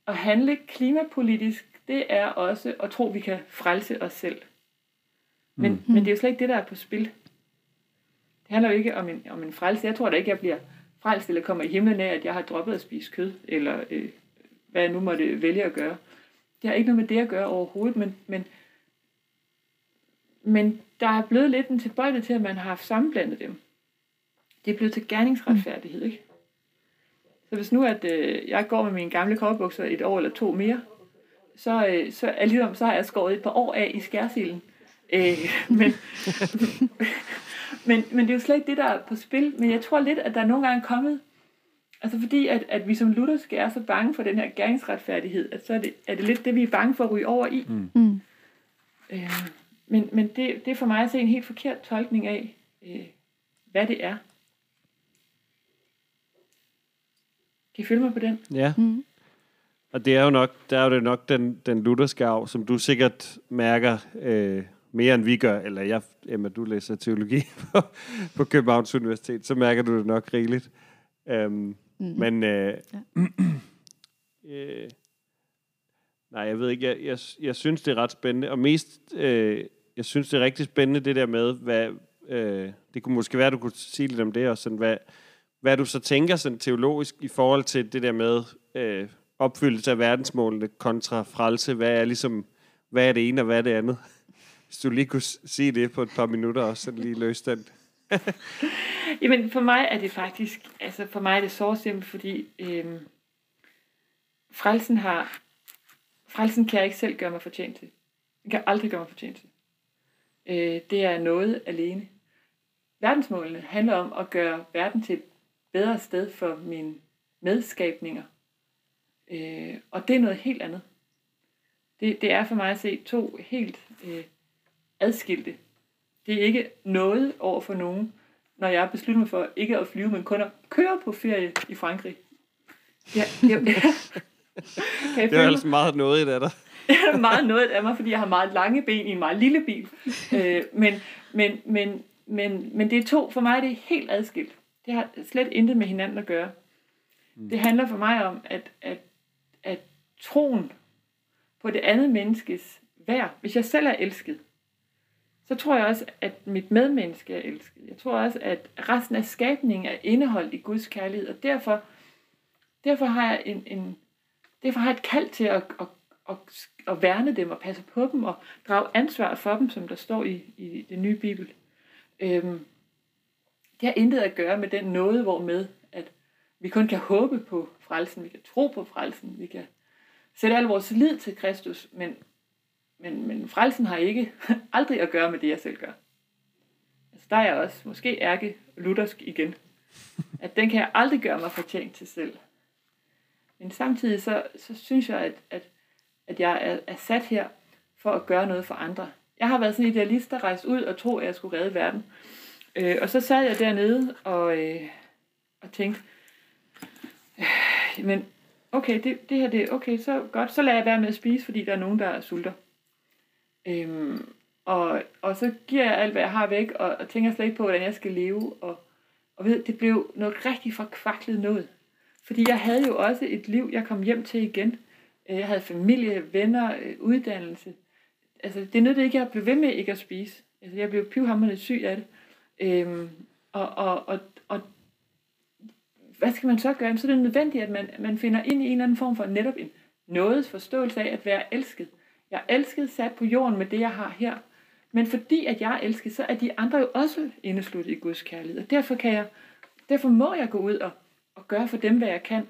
at handle klimapolitisk, det er også at tro, at vi kan frelse os selv. Men, mm. men det er jo slet ikke det, der er på spil. Det handler jo ikke om en, om en frelse. Jeg tror da ikke, jeg bliver frelst eller kommer i himlen af, at jeg har droppet at spise kød, eller øh, hvad jeg nu måtte vælge at gøre. Det har ikke noget med det at gøre overhovedet, men, men, men der er blevet lidt en tilbøjelighed til, at man har haft sammenblandet dem. Det er blevet til gerningsretfærdighed, ikke? Så hvis nu, at øh, jeg går med mine gamle kobberbukser et år eller to mere, så, øh, så, alligevel, så har jeg skåret et par år af i skærsilden. Øh, men, <laughs> men, men det er jo slet ikke det, der er på spil. Men jeg tror lidt, at der er nogle gange kommet, altså fordi at, at vi som lutherske er så bange for den her gerningsretfærdighed, at så er det, er det lidt det, vi er bange for at ryge over i. Mm. Mm. Øh, men men det, det er for mig at se en helt forkert tolkning af, øh, hvad det er. Kan I følge mig på den? Ja. Mm. Og det er jo nok, der er jo det nok den, den lutherske arv, som du sikkert mærker øh, mere end vi gør, eller jeg, Emma, du læser teologi <laughs> på, på Københavns Universitet, så mærker du det nok rigeligt. Um, mm. Men øh, Ja. <clears throat> øh, nej, jeg ved ikke, jeg, jeg, jeg synes, det er ret spændende, og mest, øh, jeg synes, det er rigtig spændende, det der med, hvad, øh, det kunne måske være, du kunne sige lidt om det, og sådan, hvad, hvad du så tænker sådan teologisk i forhold til det der med øh, opfyldelse af verdensmålene kontra frelse. Hvad er ligesom, hvad er det ene og hvad er det andet? <laughs> Hvis du lige kunne sige det på et par minutter også, så lige løse den. <laughs> Jamen, for mig er det faktisk, altså for mig er det så simpelt, fordi øhm, frelsen har, frelsen kan jeg ikke selv gøre mig fortjent til. Jeg kan aldrig gøre mig fortjent til. Øh, det er noget alene. Verdensmålene handler om at gøre verden til et bedre sted for mine medskabninger. Øh, og det er noget helt andet. Det, det er for mig at se to helt øh, adskilte. Det er ikke noget over for nogen, når jeg beslutter mig for ikke at flyve, men kun at køre på ferie i Frankrig. Ja, ja, ja. Kan Det er <laughs> altså meget noget af dig. <laughs> Er meget noget af mig, fordi jeg har meget lange ben i en meget lille bil. Øh, men, men, men, men, men det er to, for mig det er helt adskilt. Det har slet intet med hinanden at gøre. Mm. Det handler for mig om, at, at, at troen på det andet menneskes værd, hvis jeg selv er elsket, så tror jeg også, at mit medmenneske er elsket. Jeg tror også, at resten af skabningen er indeholdt i Guds kærlighed, og derfor Derfor har jeg en, en derfor har jeg et kald til at, at, at, at værne dem og passe på dem og drage ansvar for dem, som der står i, i den nye bibel. Øhm, det har intet at gøre med den noget, hvor med, at vi kun kan håbe på frelsen, vi kan tro på frelsen, vi kan sætte al vores lid til Kristus, men, men, men frelsen har ikke <laughs> aldrig at gøre med det, jeg selv gør. Altså der er jeg også måske ærke luthersk igen. At den kan jeg aldrig gøre mig fortjent til selv. Men samtidig så, så synes jeg, at, at, at jeg er, er sat her for at gøre noget for andre. Jeg har været sådan en idealist, der rejste ud og troede, at jeg skulle redde verden. Øh, og så sad jeg dernede og, øh, og tænkte, øh, men okay, det, det her det er okay, så godt, så lader jeg være med at spise, fordi der er nogen, der er sulter. Øhm, og, og så giver jeg alt, hvad jeg har væk, og, og tænker slet ikke på, hvordan jeg skal leve. Og, og ved, det blev noget rigtig forkvaklet noget. Fordi jeg havde jo også et liv, jeg kom hjem til igen. Øh, jeg havde familie, venner, øh, uddannelse. Altså, det nødte ikke, at jeg blev ved med ikke at spise. Altså, jeg blev pivhammerende syg af det. Øhm, og, og, og, og hvad skal man så gøre? Så er det nødvendigt, at man, man finder ind i en eller anden form for netop en noget forståelse af at være elsket. Jeg er elsket sat på jorden med det, jeg har her. Men fordi at jeg er elsket, så er de andre jo også indesluttet i Guds kærlighed. Og derfor, kan jeg, derfor må jeg gå ud og, og gøre for dem, hvad jeg kan.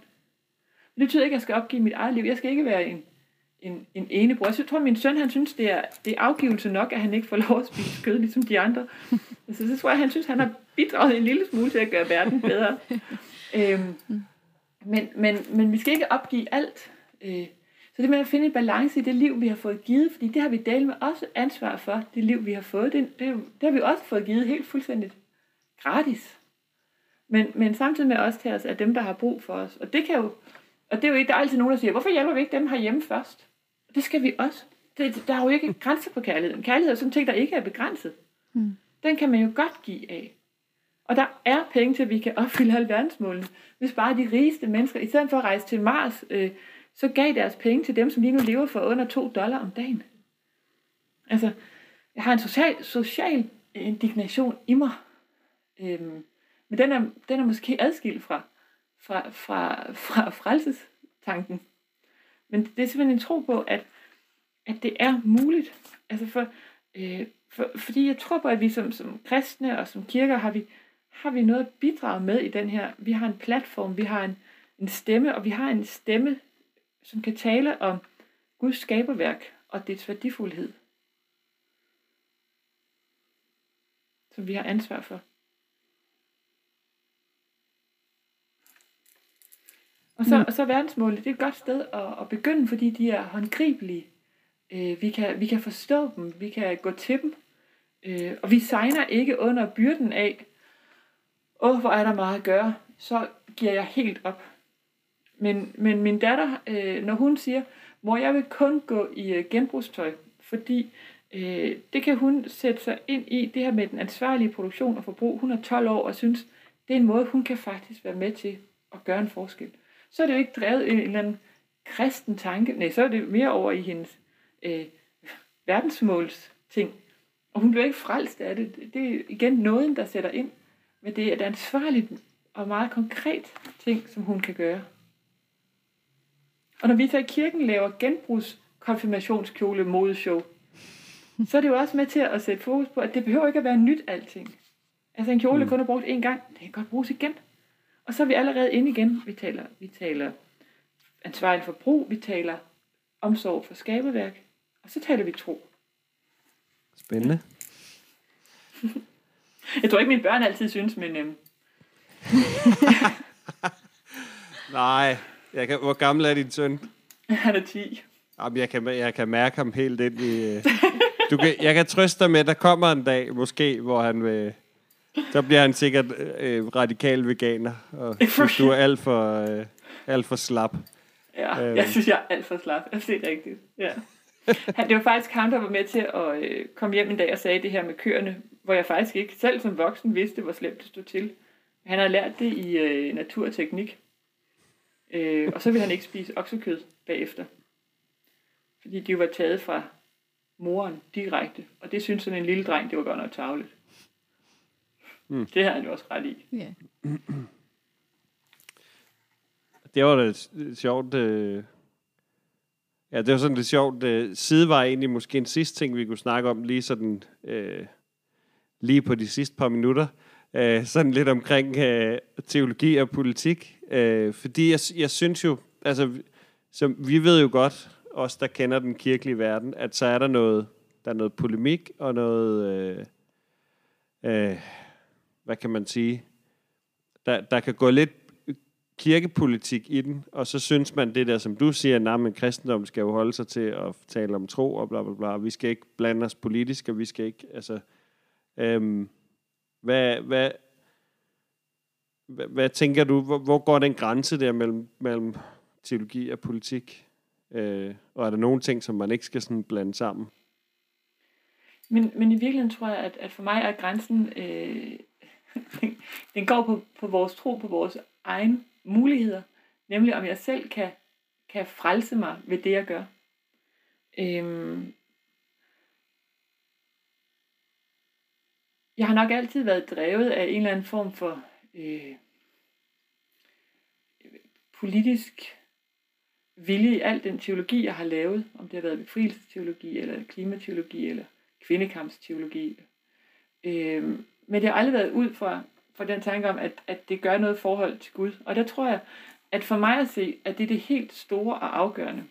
Det betyder ikke, at jeg skal opgive mit eget liv. Jeg skal ikke være en, en, en ene bror. Jeg tror, at min søn han synes, det er, det er afgivelse nok, at han ikke får lov at spise kød, ligesom de andre. Altså, så tror jeg, han synes, han har bidraget en lille smule til at gøre verden bedre. <laughs> øhm, men, men, men vi skal ikke opgive alt. Øh, så det med at finde en balance i det liv, vi har fået givet, fordi det har vi delt med også ansvar for, det liv, vi har fået. Det, det, det har vi også fået givet helt fuldstændigt gratis. Men, men samtidig med også til os af dem, der har brug for os. Og det kan jo, og det er jo ikke, der er altid nogen, der siger, hvorfor hjælper vi ikke dem herhjemme først? Det skal vi også. Det, der er jo ikke grænser på kærligheden. Kærlighed er sådan en ting, der ikke er begrænset. Mm. Den kan man jo godt give af. Og der er penge til, at vi kan opfylde alle verdensmålene. Hvis bare de rigeste mennesker, i stedet for at rejse til Mars, øh, så gav deres penge til dem, som lige nu lever for under 2 dollar om dagen. Altså, jeg har en social, social øh, indignation i mig. Øhm, men den er, den er måske adskilt fra, fra, fra, fra frelsestanken. Men det er simpelthen en tro på, at, at det er muligt. Altså for, øh, for, fordi jeg tror på, at vi som, som kristne og som kirker har vi, har vi noget at bidrage med i den her. Vi har en platform, vi har en, en stemme, og vi har en stemme, som kan tale om Guds skaberværk og dets værdifuldhed. Som vi har ansvar for. Og så, mm. og så verdensmålet, det er et godt sted at, at begynde, fordi de er håndgribelige. Øh, vi, kan, vi kan forstå dem, vi kan gå til dem, øh, og vi signer ikke under byrden af, åh, hvor er der meget at gøre, så giver jeg helt op. Men, men min datter, øh, når hun siger, hvor jeg vil kun gå i øh, genbrugstøj, fordi øh, det kan hun sætte sig ind i, det her med den ansvarlige produktion og forbrug. Hun er 12 år og synes, det er en måde, hun kan faktisk være med til at gøre en forskel. Så er det jo ikke drevet en eller anden kristen tanke, nej, så er det mere over i hendes øh, verdensmåls ting. Og hun bliver ikke frelst af det. Det er igen noget, der sætter ind. Men det er et ansvarligt og meget konkret ting, som hun kan gøre. Og når vi så i kirken laver genbrugs konfirmationskjole modeshow, så er det jo også med til at sætte fokus på, at det behøver ikke at være nyt alting. Altså en kjole mm. kun er brugt én gang, det kan godt bruges igen. Og så er vi allerede inde igen. Vi taler, vi taler ansvarlig forbrug, vi taler omsorg for skabeværk, og så taler vi tro. Spændende. <laughs> Jeg tror ikke, mine børn altid synes, men... Øhm... <laughs> Nej, jeg kan, hvor gammel er din søn? <laughs> Han er 10. Jamen, jeg kan, jeg kan mærke ham helt ind i... Øh, du kan, jeg kan trøste dig med, at der kommer en dag, måske, hvor han vil... Så bliver han sikkert øh, radikal veganer, og <laughs> synes, du er alt for, øh, alt for slap. Ja, øhm. jeg synes, jeg er alt for slap. Jeg det er rigtigt. Ja. Han, det var faktisk ham, der var med til at øh, komme hjem en dag og sagde det her med køerne, hvor jeg faktisk ikke selv som voksen vidste, hvor slemt det stod til. Han har lært det i øh, naturteknik. Øh, og så vil han ikke spise oksekød bagefter. Fordi de var taget fra moren direkte. Og det synes sådan en lille dreng, det var godt nok tavligt. Mm. Det har han jo også ret i. Yeah. det var da et, et sjovt... Øh, ja, det var sådan lidt sjovt. Øh, sidevej egentlig måske en sidste ting, vi kunne snakke om, lige sådan... Øh, lige på de sidste par minutter. Øh, sådan lidt omkring øh, teologi og politik. Øh, fordi jeg, jeg synes jo... Altså, som, vi ved jo godt, os der kender den kirkelige verden, at så er der noget, der er noget polemik og noget... Øh, øh, hvad kan man sige? Der, der kan gå lidt kirkepolitik i den, og så synes man det der, som du siger, at men kristendommen skal jo holde sig til at tale om tro og bla bla bla. Vi skal ikke blande os politisk, og vi skal ikke, altså... Øhm, hvad, hvad, hvad, hvad tænker du, hvor, hvor går den grænse der mellem, mellem teologi og politik? Øh, og er der nogle ting, som man ikke skal sådan blande sammen? Men, men i virkeligheden tror jeg, at, at for mig er grænsen, øh, <laughs> den går på, på vores tro, på vores egen muligheder, nemlig om jeg selv kan, kan frelse mig ved det, jeg gør. Øhm, jeg har nok altid været drevet af en eller anden form for øh, politisk vilje i al den teologi, jeg har lavet, om det har været befrielsesteologi, eller klimateologi, eller kvindekampsteologi. Øh, men det har aldrig været ud fra for den tanke om, at, at det gør noget forhold til Gud. Og der tror jeg, at for mig at se, at det er det helt store og afgørende.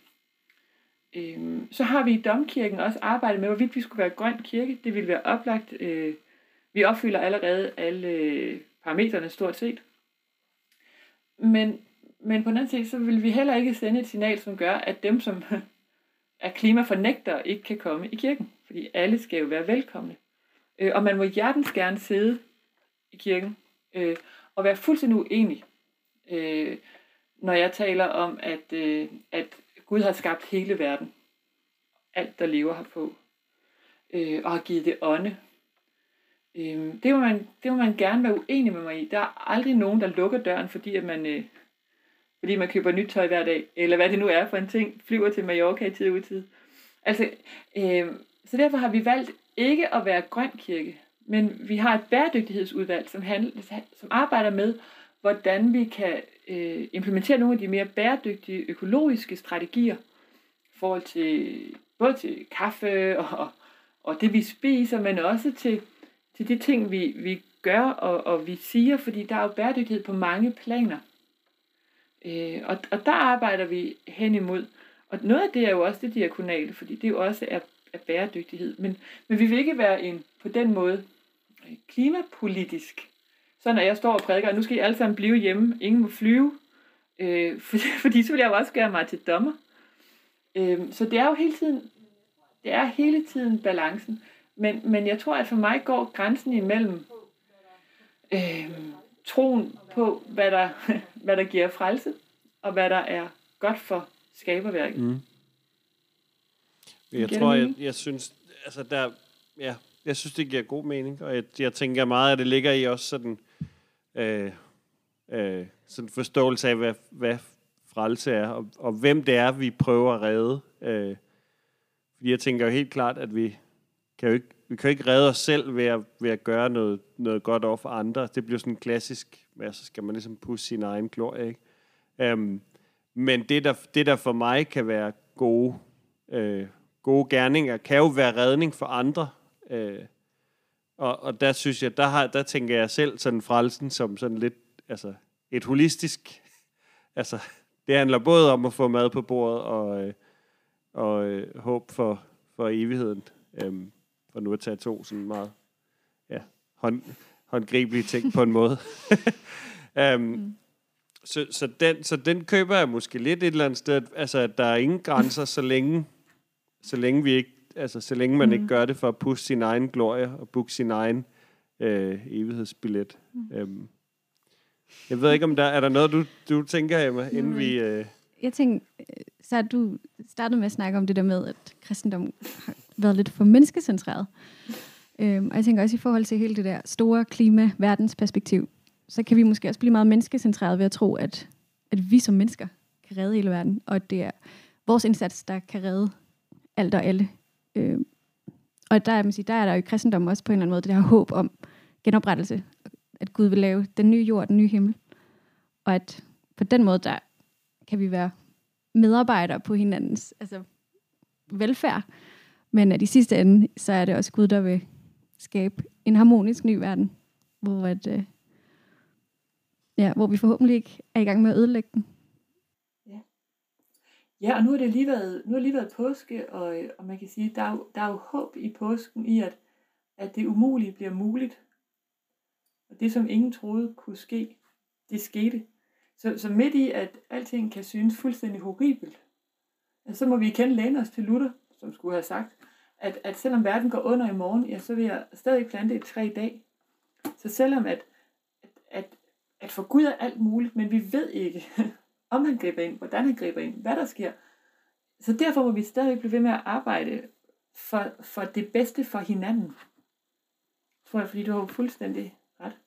Øhm, så har vi i Domkirken også arbejdet med, hvorvidt vi skulle være grøn kirke. Det ville være oplagt. Øh, vi opfylder allerede alle parametrene stort set. Men, men på den anden side, så vil vi heller ikke sende et signal, som gør, at dem, som <laughs> er klimafornægtere, ikke kan komme i kirken. Fordi alle skal jo være velkomne. Øh, og man må hjertens gerne sidde i kirken, øh, og være fuldstændig uenig, øh, når jeg taler om, at, øh, at Gud har skabt hele verden, alt der lever herpå, øh, og har givet det ånde. Øhm, det, må man, det må man gerne være uenig med mig i. Der er aldrig nogen, der lukker døren, fordi at man... Øh, fordi man køber nyt tøj hver dag, eller hvad det nu er for en ting, flyver til Mallorca i tid og utid. Altså, øh, så derfor har vi valgt ikke at være grøn kirke, men vi har et bæredygtighedsudvalg, som, handler, som arbejder med, hvordan vi kan øh, implementere nogle af de mere bæredygtige økologiske strategier i forhold til både til kaffe og, og det vi spiser, men også til, til de ting vi, vi gør og, og vi siger, fordi der er jo bæredygtighed på mange planer. Øh, og, og der arbejder vi hen imod. Og noget af det er jo også det diakonale, fordi det jo også er, er bæredygtighed. Men, men vi vil ikke være en på den måde øh, klimapolitisk. Så når jeg står og prædiker, og nu skal I alle sammen blive hjemme, ingen må flyve, øh, <laughs> for, fordi så vil jeg jo også gøre mig til dommer. Øh, så det er jo hele tiden, det er hele tiden balancen. Men, men jeg tror, at for mig går grænsen imellem øh, troen på, hvad der, <laughs> hvad der giver frelse, og hvad der er godt for skaberværket. Mm. Jeg tror, jeg, jeg synes, altså der, ja, jeg synes, det giver god mening, og jeg, jeg tænker meget, at det ligger i også sådan, øh, øh, sådan forståelse af, hvad, hvad frelse er, og, og hvem det er, vi prøver at redde. Øh, fordi jeg tænker jo helt klart, at vi kan jo ikke, vi kan jo ikke redde os selv ved at, ved at gøre noget, noget godt over for andre. Det bliver sådan en klassisk, ja, så skal man ligesom pusse sin egen glorie, ikke? Um, men det der, det, der for mig kan være gode, øh, gode gerninger, kan jo være redning for andre. Øh, og, og der synes jeg, der, har, der tænker jeg selv sådan frelsen som sådan lidt, altså et holistisk, <laughs> altså det handler både om at få mad på bordet og, øh, og øh, håb for, for evigheden. Øh, for nu at tage to sådan meget ja, hånd, håndgribelige ting på en måde. um, <laughs> mm. så, så, den, så den køber jeg måske lidt et eller andet sted, altså at der er ingen grænser, så længe, så længe vi ikke altså så længe man mm. ikke gør det for at pusse sin egen glorie og booke sin egen øh, evighedsbillet. Mm. Øhm, jeg ved ikke, om der er der noget, du, du tænker, Emma, inden mm. vi... Øh... Jeg tænker, så du startede med at snakke om det der med, at kristendom været lidt for menneskecentreret. Øhm, og jeg tænker også i forhold til hele det der store klima-verdensperspektiv, så kan vi måske også blive meget menneskecentreret ved at tro, at, at vi som mennesker kan redde hele verden, og at det er vores indsats, der kan redde alt og alle Øhm, og der, man sige, der er der jo i kristendommen også på en eller anden måde det der håb om genoprettelse. At Gud vil lave den nye jord, den nye himmel. Og at på den måde, der kan vi være medarbejdere på hinandens altså, velfærd. Men at i sidste ende, så er det også Gud, der vil skabe en harmonisk ny verden, hvor, at, øh, ja, hvor vi forhåbentlig ikke er i gang med at ødelægge den. Ja, ja og nu har det lige været, nu har det lige været påske, og, øh, og man kan sige, der er, jo, der er jo håb i påsken i, at, at det umulige bliver muligt. Og det, som ingen troede kunne ske, det skete. Så, så midt i, at alting kan synes fuldstændig horribelt, så må vi igen læne os til Luther, som skulle have sagt, at, at selvom verden går under i morgen, ja, så vil jeg stadig plante et træ i dag. Så selvom at, at, at, at for Gud er alt muligt, men vi ved ikke, <laughs> om han griber ind, hvordan han griber ind, hvad der sker. Så derfor må vi stadig blive ved med at arbejde for, for det bedste for hinanden. Tror jeg, fordi du har fuldstændig ret.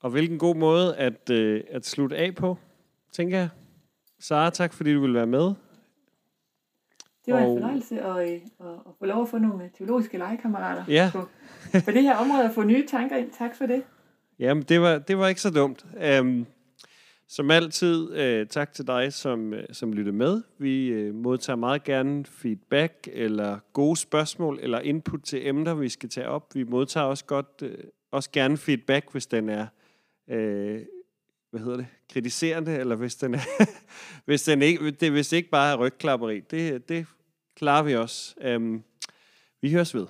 Og hvilken god måde at, øh, at slutte af på, tænker jeg. Sara, tak fordi du ville være med. Det var Og- en fornøjelse at, øh, at, at få lov at få nogle teologiske legekammerater Ja. på, på det her område og få nye tanker ind. Tak for det. Jamen, det var, det var ikke så dumt. Um, som altid, uh, tak til dig, som, uh, som lytter med. Vi uh, modtager meget gerne feedback, eller gode spørgsmål, eller input til emner, vi skal tage op. Vi modtager også, godt, uh, også gerne feedback, hvis den er uh, hvad hedder det, kritiserende, eller hvis den er, <laughs> hvis den ikke, det, hvis det ikke bare er rygklapperi. Det, det klarer vi også. Øhm, vi høres ved.